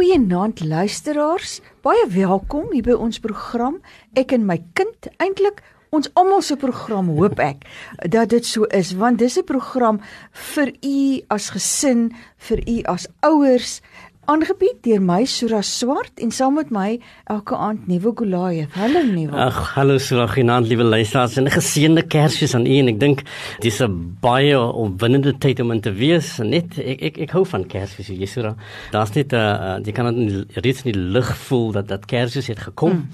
Goeienaand luisteraars. Baie welkom hier by ons program Ek en my kind. Eintlik ons almal se program hoop ek dat dit so is want dis 'n program vir u as gesin, vir u as ouers aangebied deur my Sura Swart en saam met my elke aand nuwe Goliath. Hallo nuwe. Ag, hallo Sura, genant liewe luisteraars en 'n geseënde Kersfees aan u en ek dink dis 'n baie opwindende tyd om in te wees. Net ek ek ek hou van Kersfees, Jesura. Daar's net 'n uh, jy kan dit reeds in die lug voel dat dat Kersfees het gekom. Mm.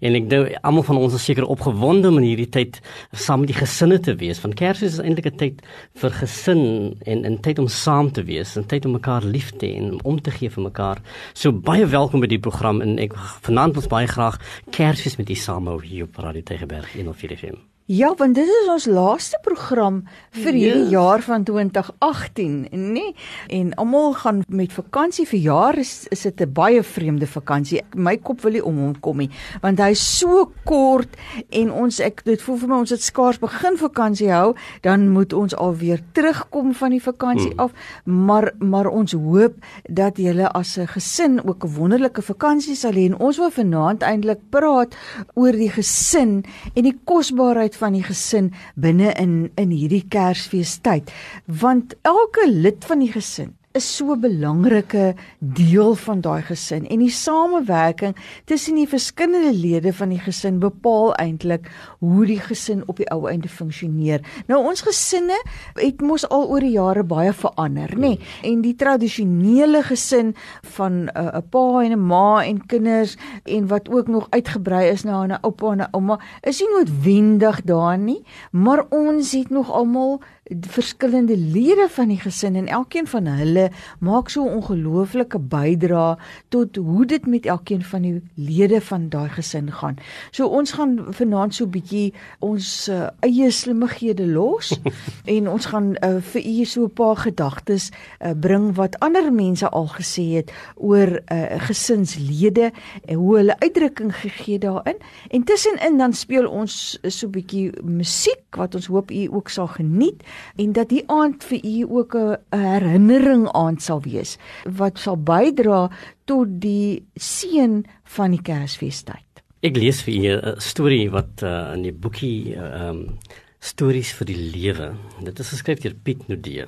En ek dink almal van ons is seker opgewonde om in hierdie tyd saam met die gesinne te wees. Want Kersfees is eintlik 'n tyd vir gesin en 'n tyd om saam te wees, 'n tyd om mekaar lief te hê en om te gee vir mekaar. So baie welkom by die program en ek vanaand wil baie graag Kersfees met u saam hou hier op Radio Tegeberg 104 FM. Ja, want dit is ons laaste program vir hierdie ja. jaar van 2018, nê? Nee? En almal gaan met vakansie vir jaar is is dit 'n baie vreemde vakansie. My kop wil nie om hom kom nie, want hy is so kort en ons ek dit voel vir my ons het skaars begin vakansie hou, dan moet ons alweer terugkom van die vakansie hmm. af, maar maar ons hoop dat julle as 'n gesin ook 'n wonderlike vakansie sal hê en ons wil vanaand eintlik praat oor die gesin en die kosbaarheid van die gesin binne in in hierdie Kersfeestyd. Want elke lid van die gesin is so 'n belangrike deel van daai gesin en die samewerking tussen die verskillende lede van die gesin bepaal eintlik hoe die gesin op die ou einde funksioneer. Nou ons gesinne het mos al oor die jare baie verander, nê? Nee? En die tradisionele gesin van 'n uh, pa en 'n ma en kinders en wat ook nog uitgebrei is na 'n oupa en 'n ouma, is nie noodwendig daar nie, maar ons het nog almal verskillende lede van die gesin en elkeen van hulle maak so 'n ongelooflike bydrae tot hoe dit met elkeen van die lede van daai gesin gaan. So ons gaan vanaand so 'n bietjie ons uh, eie slimmighede los en ons gaan uh, vir u so 'n paar gedagtes uh, bring wat ander mense al gesê het oor uh, gesinslede en hoe hulle uitdrukking gegee daarin. En tussenin dan speel ons so 'n bietjie musiek wat ons hoop u ook sal geniet en dat die aand vir u ook 'n herinnering aand sal wees wat sal bydra tot die seën van die Kersfeestyd. Ek lees vir u 'n storie wat uh, in die boekie ehm um, stories vir die lewe. Dit is geskryf deur Piet Nudee.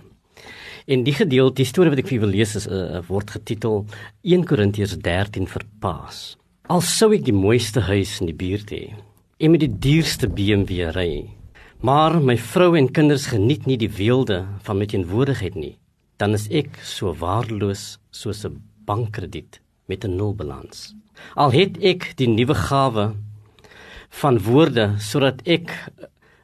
En die gedeelte, die storie wat ek vir u wil lees is 'n uh, word getitel 1 Korintiërs 13 vir Paas. Al sou ek die mooiste huis in die buurt hê en met die duurste BMW ry, Maar my vrou en kinders geniet nie die weelde van my teenwoordigheid nie. Dan is ek so waardeloos soos 'n bankkrediet met 'n nulbalans. Al het ek die nuwe gawe van woorde sodat ek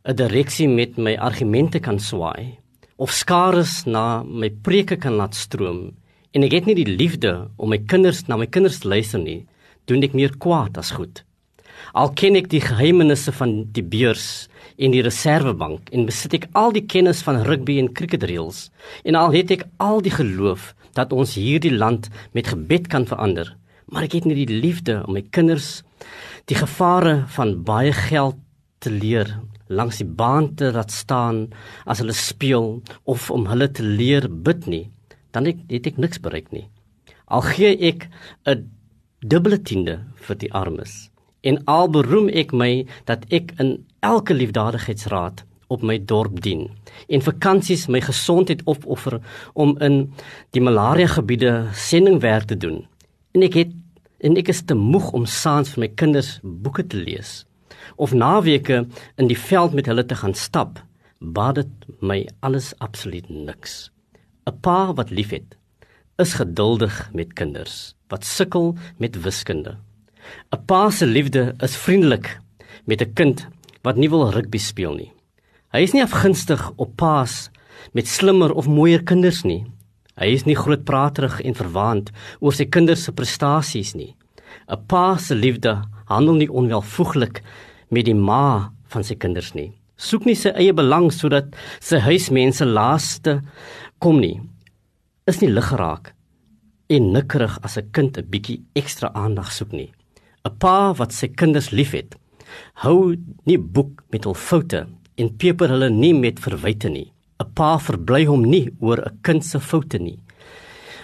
'n direksie met my argumente kan swaai of skares na my preke kan laat stroom en ek het nie die liefde om my kinders na my kinders te luister nie, doen ek meer kwaad as goed. Al ken ek die geheimenisse van die beurs en die reservebank en besit ek al die kennis van rugby en cricket reels en al het ek al die geloof dat ons hierdie land met gebed kan verander maar ek het nie die liefde om my kinders die gevare van baie geld te leer langs die baan te laat staan as hulle speel of om hulle te leer bid nie dan het, het ek niks bereik nie. Al gee ek 'n dubbele tiende vir die armes en al beroem ek my dat ek in elke liefdadigheidsraad op my dorp dien en vakansies my gesondheid opoffer om in die malaria gebiede sendingwerk te doen. En ek het en ek is te moeg om saans vir my kinders boeke te lees of naweke in die veld met hulle te gaan stap baat dit my alles absoluut niks. 'n pa wat liefhet is geduldig met kinders wat sukkel met wiskunde 'n pa se liefde is vriendelik met 'n kind wat nie wil rugby speel nie. Hy is nie afgunstig op paas met slimmer of mooier kinders nie. Hy is nie grootpraterig en verwaand oor sy kinders se prestasies nie. 'n Pa se liefde handel nie onwelvoeglik met die ma van sy kinders nie. Soek nie sy eie belang sodat sy huismense laaste kom nie. Is nie lig geraak en nikkerig as 'n kind 'n bietjie ekstra aandag soek nie. 'n Pa wat sy kinders liefhet, hou nie boek met hul foute en peper hulle nie met verwyte nie. 'n Pa verbly hom nie oor 'n kind se foute nie.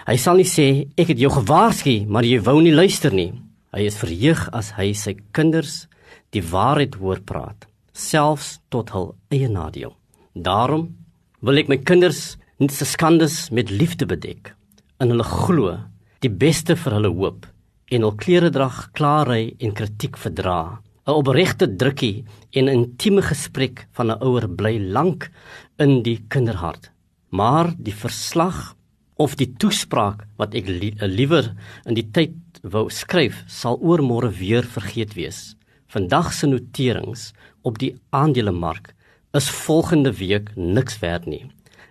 Hy sal nie sê ek het jou gewaarsku, maar jy wou nie luister nie. Hy is verheug as hy sy kinders die waarheid hoor praat, selfs tot hul eie nadeel. Daarom wil ek my kinders nie se skandes met liefde bedek. In hulle glo die beste vir hulle hoop en hul klere drag klaarry en kritiek verdra. 'n Opregte drukkie en 'n intieme gesprek van 'n ouer bly lank in die kinderhart. Maar die verslag of die toespraak wat ek li liewer in die tyd wou skryf sal oormôre weer vergeet wees. Vandag se noterings op die aandelemark is volgende week niks werd nie.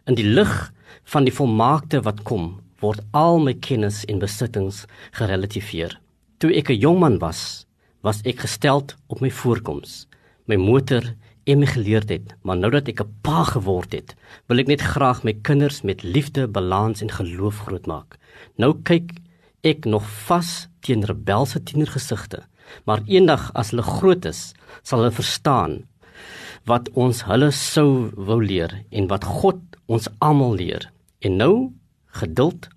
In die lig van die volmaakte wat kom, word al my kennis en besittings gerelativeer. Toe ek 'n jong man was, was ek gesteld op my voorkoms, my motor en my geleerdheid, maar nou dat ek 'n pa geword het, wil ek net graag my kinders met liefde, balans en geloof grootmaak. Nou kyk ek nog vas teen rebelse tienergesigte, maar eendag as hulle groot is, sal hulle verstaan wat ons hulle sou wou leer en wat God ons almal leer. En nou geduld,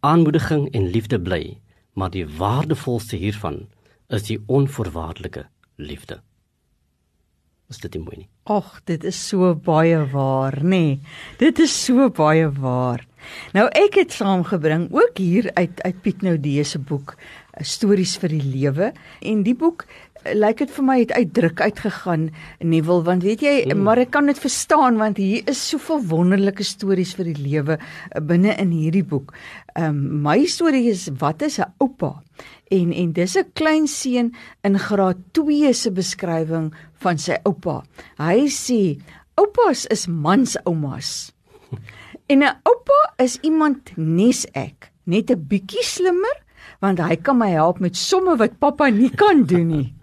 aanmoediging en liefde bly, maar die waardevolste hiervan is die onvoorwaardelike liefde is dit nie mooi nie. Ag, dit is so baie waar, nê. Nee. Dit is so baie waar. Nou ek het saamgebring ook hier uit uit Piet Noudee se boek eh, Stories vir die lewe en die boek lyk dit vir my het uitdruk uitgegaan Neville want weet jy mm. maar ek kan dit verstaan want hier is soveel wonderlike stories vir die lewe eh, binne in hierdie boek. Ehm um, my storie is wat is 'n oupa? En en dis 'n klein seun in graad 2 se beskrywing van sy oupa. Hy sê oupas is mans oumas. En 'n oupa is iemand nes ek, net 'n bietjie slimmer want hy kan my help met somme wat pappa nie kan doen nie.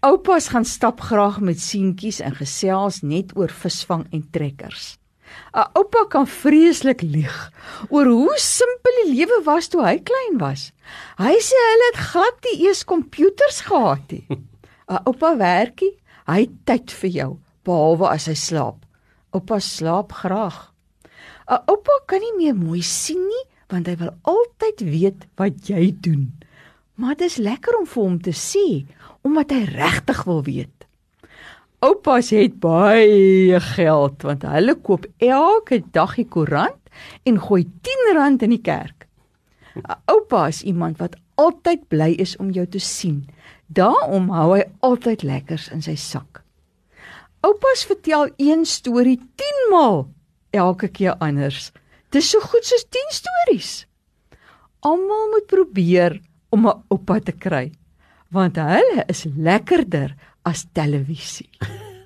Oupas gaan stap graag met seentjies en gesels net oor visvang en trekkers. 'n Oupa kan vreeslik lieg oor hoe simpel die lewe was toe hy klein was. Hy sê hulle het glad nie eers komputers gehad nie. 'n Oupa werkie, hy tyd vir jou behalwe as hy slaap. Oupa slaap graag. 'n Oupa kan nie meer mooi sien nie want hy wil altyd weet wat jy doen. Maar dit is lekker om vir hom te sê omdat hy regtig wil weet. Oupas het baie geld want hulle koop elke dag die koerant en gooi 10 rand in die kerk. 'n Oupa is iemand wat altyd bly is om jou te sien. Daarom hou hy altyd lekkers in sy sak. Oupas vertel een storie 10 maal elke keer anders. Dis so goed soos 10 stories. Almal moet probeer om 'n oupa te kry want hulle is lekkerder as televisie.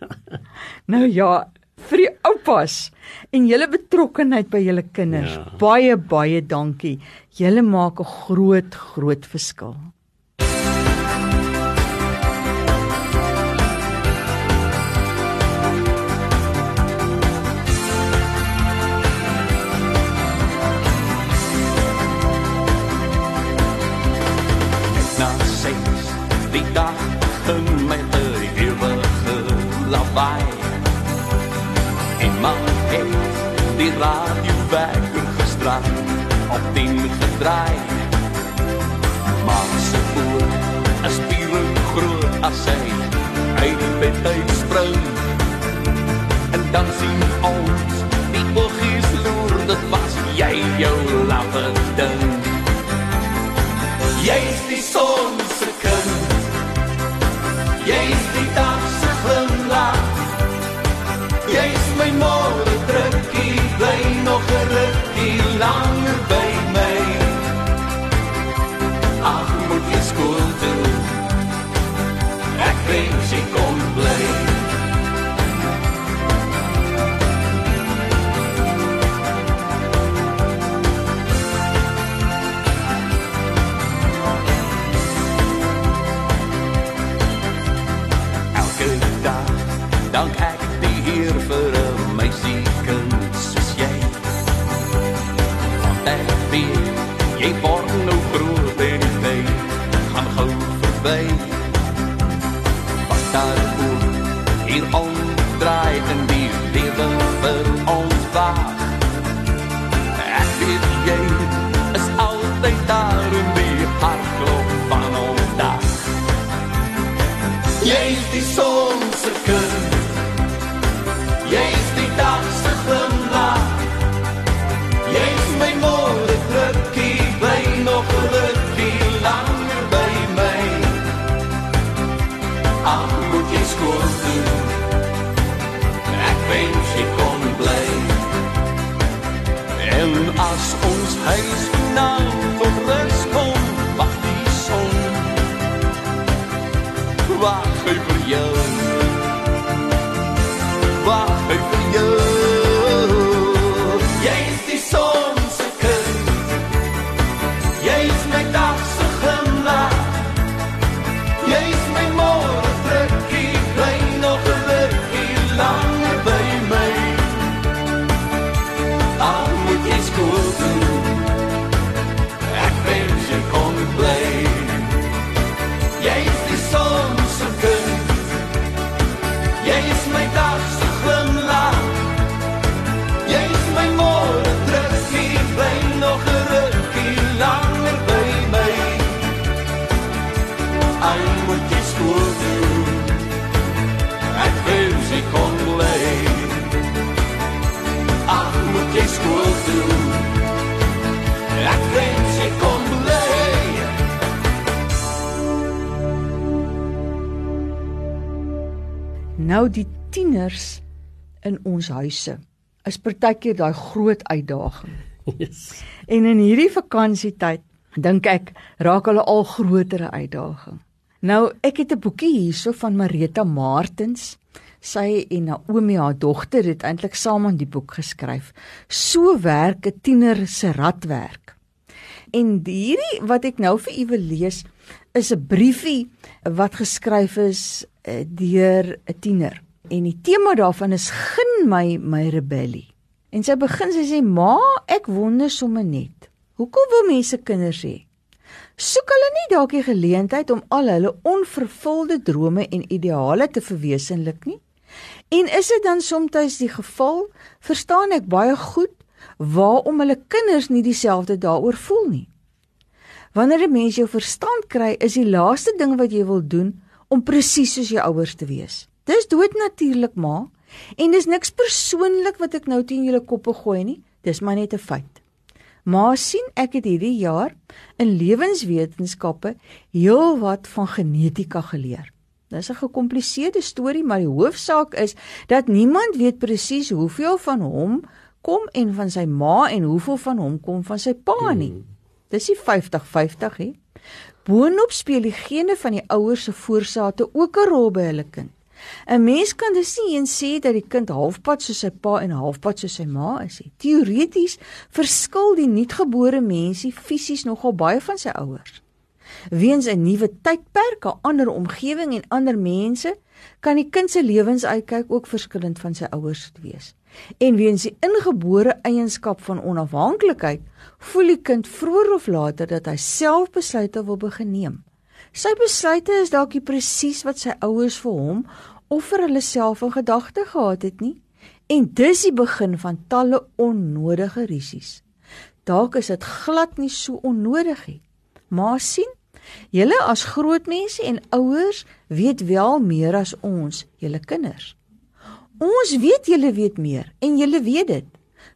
nou ja, vir die oupas en julle betrokkenheid by julle kinders. Ja. Baie baie dankie. Julle maak 'n groot groot verskil. daarvoor. Hier omdraai in die lewe vir ons wag. Ek weet jy is altyd daar in die hartklop van ons dag. Jy is die son se kind. Ons huis vanaand tot rus kom, wag die son. Wag hy vir jou. Wag Nou die tieners in ons huise is partykeer daai groot uitdaging. Yes. En in hierdie vakansietyd dink ek raak hulle al grotere uitdaging. Nou ek het 'n boekie hierso van Marita Martens. Sy en Naomi haar dogter het eintlik saam aan die boek geskryf. So werk 'n tiener se radwerk. En hierdie wat ek nou vir u wil lees is 'n briefie wat geskryf is deur 'n tiener. En die tema daarvan is gun my my rebellie. En sy begin sy sê: "Ma, ek wonder sommer net. Hoekom wil mense kinders hê? Soek hulle nie dalk die geleentheid om al hulle onvervulde drome en ideale te verwesenlik nie? En is dit dan soms die geval, verstaan ek baie goed waarom hulle kinders nie dieselfde daaroor voel nie. Wanneer 'n mens jou verstand kry, is die laaste ding wat jy wil doen om presies soos jou ouers te wees. Dis doodnatuurlik, ma, en dis niks persoonlik wat ek nou teen julle koppe gooi nie, dis maar net 'n feit. Maar sien ek het hierdie jaar in lewenswetenskappe heelwat van genetika geleer. Dis 'n gekompliseerde storie, maar die hoofsaak is dat niemand weet presies hoeveel van hom kom en van sy ma en hoeveel van hom kom van sy pa nie. Dis nie 50-50 nie. Boonop speel die gene van die ouers se voorsate ook 'n rol by hulle kind. 'n Mens kan dus nie eens sê dat die kind halfpad soos sy pa en halfpad soos sy ma is nie. Teoreties verskil die nuutgebore mensie fisies nogal baie van sy ouers. Weens 'n nuwe tydperk, 'n ander omgewing en ander mense, kan die kind se lewensuitkyk ook verskillend van sy ouers wees. En weens die ingebore eienskap van onafhanklikheid, voel die kind vroeër of later dat hy self besluite wil begin neem. Sy besluite is dalk nie presies wat sy ouers vir hom of vir hulle self in gedagte gehad het nie. En dis die begin van talle onnodige risies. Dalk is dit glad nie so onnodig nie. Maar sien, julle as grootmense en ouers weet wel meer as ons, julle kinders. Ons weet julle weet meer en julle weet dit.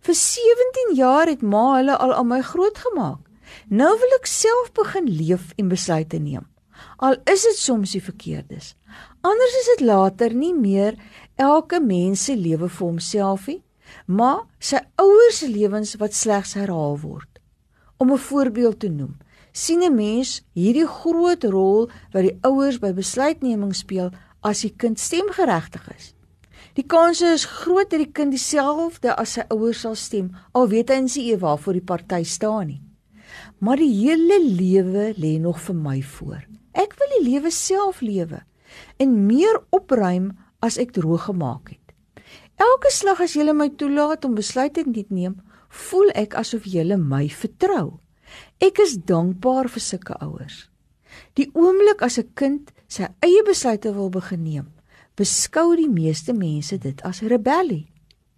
Vir 17 jaar het ma hulle al aan my grootgemaak. Nou wil ek self begin leef en besluite neem. Al is dit soms die verkeerdes. Anders is dit later nie meer elke mens se lewe vir homself nie, maar sy ouers se lewens wat slegs herhaal word. Om 'n voorbeeld te noem, sien 'n mens hierdie groot rol wat die ouers by besluitneming speel as die kind stemgeregtig is. Die kans is groot dat die kind dieselfde as sy ouers sal stem, al weet hy sy ewe waarvoor die party staan nie. Maar die hele lewe lê nog vir my voor. Ek wil die lewe self lewe en meer opruim as ek droog gemaak het. Elke slag as jy my toelaat om besluite te neem, voel ek asof jy my vertrou. Ek is dankbaar vir sulke ouers. Die oomblik as 'n kind sy eie besluite wil begin neem, beskou die meeste mense dit as rebellie.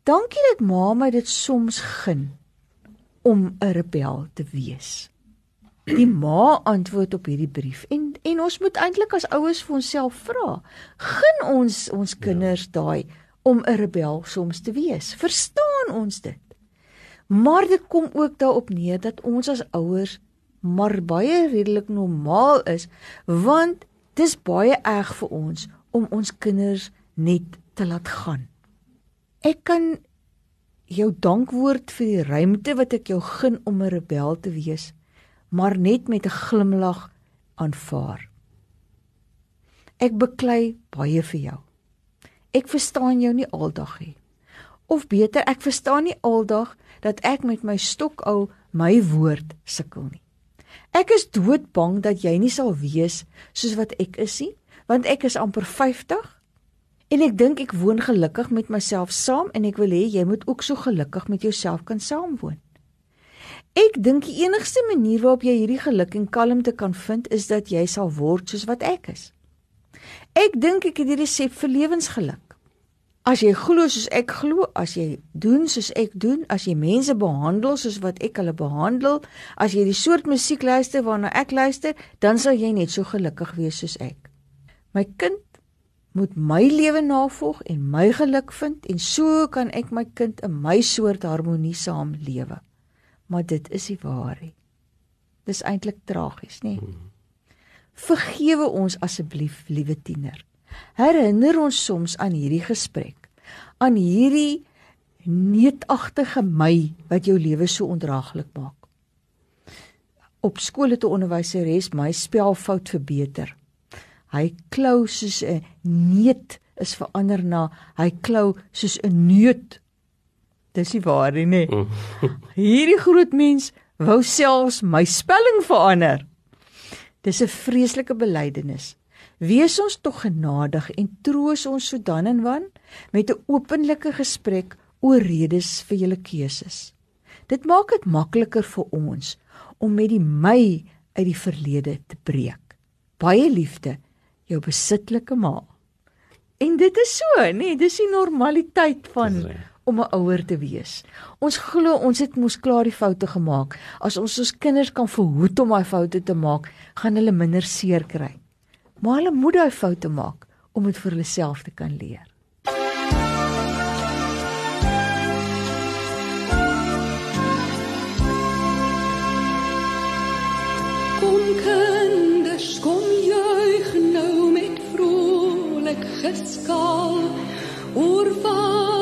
Dankie dat ma my dit soms gun om 'n rebel te wees. Die ma antwoord op hierdie brief en en ons moet eintlik as ouers vir onsself vra, gun ons ons kinders ja. daai om 'n rebel soms te wees? Verstaan ons dit? Maar dit kom ook daarop neer dat ons as ouers maar baie redelik normaal is want dis baie erg vir ons om ons kinders net te laat gaan. Ek kan jou dankwoord vir die ruimte wat ek jou gun om 'n rebel te wees, maar net met 'n glimlag aanvaar. Ek beklei baie vir jou. Ek verstaan jou nie aldag nie. Of beter, ek verstaan nie aldag dat ek met my stokou my woord sukkel nie. Ek is doodbang dat jy nie sal wees soos wat ek is nie, want ek is amper 50 en ek dink ek woon gelukkig met myself saam en ek wil hê jy moet ook so gelukkig met jouself kan saamwoon. Ek dink die enigste manier waarop jy hierdie geluk en kalmte kan vind is dat jy sal word soos wat ek is. Ek dink ek het die resep vir lewensgeluk. As jy glo soos ek glo, as jy doen soos ek doen, as jy mense behandel soos wat ek hulle behandel, as jy die soort musiek luister waarna ek luister, dan sal jy net so gelukkig wees soos ek. My kind moet my lewe navolg en my geluk vind en so kan ek my kind in my soort harmonie saam lewe. Maar dit is die waarheid. Dis eintlik tragies, nê? Nee? Vergewe ons asseblief, liewe tiener. Herinner ons soms aan hierdie gesprek, aan hierdie neetagtige my wat jou lewe so ondraaglik maak. Op skool het 'n onderwyseres my spelfout verbeter. Hy klou soos 'n neet is verander na hy klou soos 'n neut. Dis nie waar nie. Nee. Hierdie groot mens wou selfs my spelling verander. Dis 'n vreeslike belydenis. Wees ons tog genadig en troos ons sodan en wan met 'n openlike gesprek oor redes vir julle keuses. Dit maak dit makliker vir ons om met die my uit die verlede te breek. Baie liefde, jou besitlike ma. En dit is so, nê, nee, dis die normaliteit van om 'n ouer te wees. Ons glo ons het mos klaar die foute gemaak. As ons ons kinders kan verhoed om daai foute te maak, gaan hulle minder seer kry. Maar hulle moet daai foute maak om dit vir hulle self te kan leer. Geskaal oor wat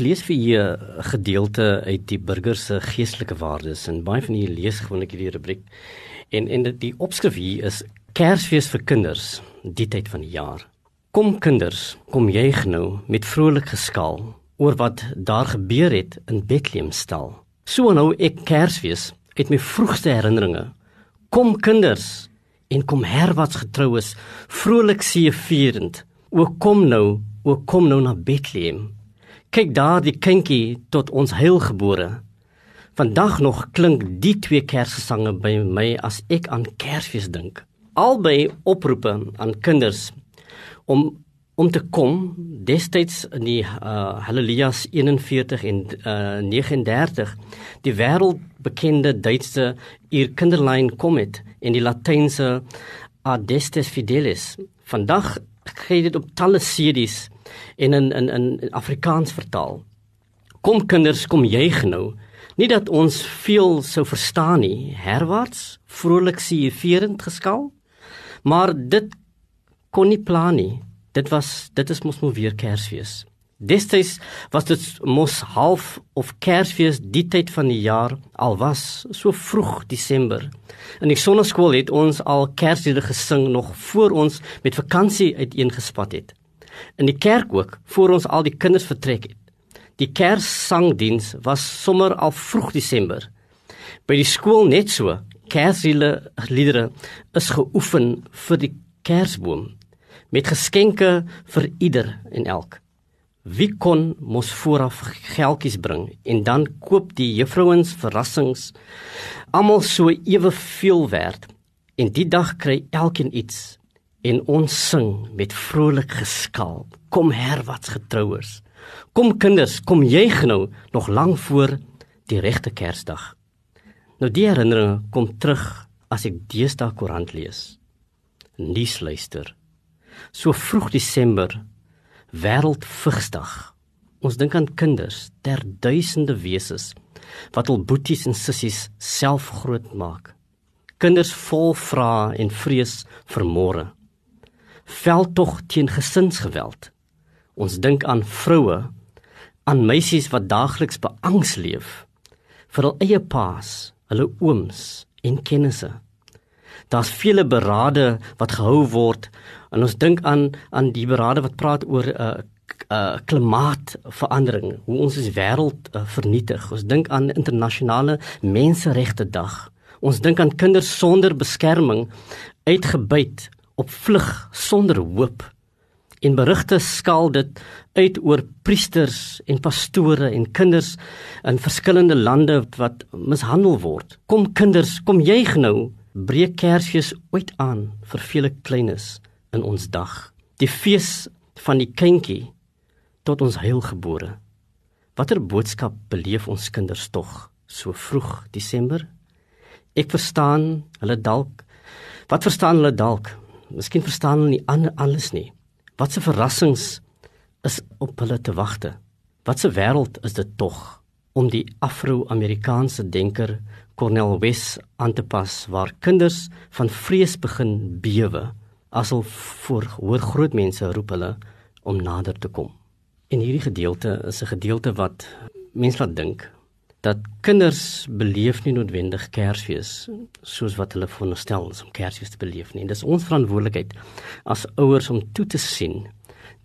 lees vir julle 'n gedeelte uit die burger se geestelike waardes en baie van julle lees gewoonlik hierdie rubriek. En en die opskrif hier is Kersfees vir kinders, die tyd van die jaar. Kom kinders, kom juig nou met vrolik geskaal oor wat daar gebeur het in Bethlehem stal. So nou ek Kersfees uit my vroegste herinneringe. Kom kinders en kom herwaarts getroues, vrolik seëvierend. O kom nou, o kom nou na Bethlehem. Kyk daar die kindjie tot ons heilgebore. Vandag nog klink die twee kersgesange by my as ek aan Kersfees dink. Albei oproepe aan kinders om om te kom destyds in die uh, Halleluja's 41 en uh, 39 die wêreldbekende Duitse Ihr Kinderlein Comet en die Latynse Adestes Fidelis. Vandag gee dit op talle CD's en in in in Afrikaans vertaal. Kom kinders, kom juig nou. Nie dat ons veel sou verstaan nie, herwaarts, vrolik siëverend geskaal, maar dit kon nie plan nie dit was dit is mos nou weer Kersfees. Destyds was dit mos half of Kersfees die tyd van die jaar al was so vroeg Desember. In die sonneskool het ons al Kersliede gesing nog voor ons met vakansie uiteengespat het. In die kerk ook voor ons al die kinders vertrek het. Die Kerssangdiens was sommer al vroeg Desember. By die skool net so. Kersliedere is geoefen vir die Kersboom met geskenke vir ieder en elk. Wie kon mos vooraf geldjies bring en dan koop die juffrouens verrassings almal so ewe veel werd en die dag kry elkeen iets en ons sing met vrolik geskal kom herwats getrouers kom kinders kom juig nou nog lank voor die regte kersdag nou die herinneringe kom terug as ek deesdae koerant lees nuus luister so vroeg Desember wêreldvigsdag. Ons dink aan kinders, ter duisende wesens wat hul boeties en sissies self grootmaak. Kinders vol vrae en vrees vir môre. Veldtog teen gesinsgeweld. Ons dink aan vroue, aan meisies wat daagliks beangs leef vir hul eie paas, hulle ooms en kennisse. Daar's vele berade wat gehou word en ons dink aan aan die berade wat praat oor 'n uh, uh, klimaatsverandering, hoe ons ons wêreld uh, vernietig. Ons dink aan internasionale menseregte dag. Ons dink aan kinders sonder beskerming uitgebuit op vlug sonder hoop. In berigte skaal dit uit oor priesters en pastore en kinders in verskillende lande wat mishandel word. Kom kinders, kom juig nou breek Kersfees ooit aan vir vele kleines in ons dag. Die fees van die kindjie tot ons heilgebore. Watter boodskap beleef ons kinders tog so vroeg Desember? Ek verstaan hulle dalk. Wat verstaan hulle dalk? Miskien verstaan hulle nie alles nie. Wat 'n verrassings is op hulle te wagte. Wat 'n wêreld is dit tog om die Afro-Amerikaanse denker Cornel West aan te pas waar kinders van vrees begin bewe as hulle voor hoor groot mense roep hulle om nader te kom. En hierdie gedeelte is 'n gedeelte wat mense laat dink dat kinders beleef nie noodwendig Kersfees soos wat hulle veronderstel is om Kersfees te beleef nie. Dis ons verantwoordelikheid as ouers om toe te sien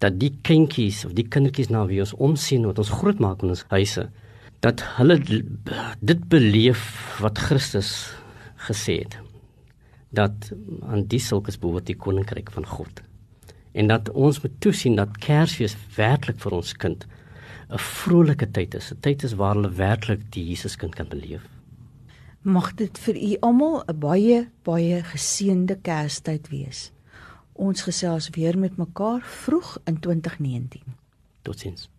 dat die kindjies of die kindertjies na wie ons omsien wat ons grootmaak in ons huise dat hulle dit beleef wat Christus gesê het dat aan die sulkes behoort die koninkryk van God en dat ons moet toesien dat Kersfees werklik vir ons kind 'n vrolike tyd is. 'n tyd is waar hulle werklik die Jesuskind kan beleef. Mag dit vir u almal 'n baie baie geseënde Kerstyd wees. Ons gesels weer met mekaar vroeg in 2019 totsiens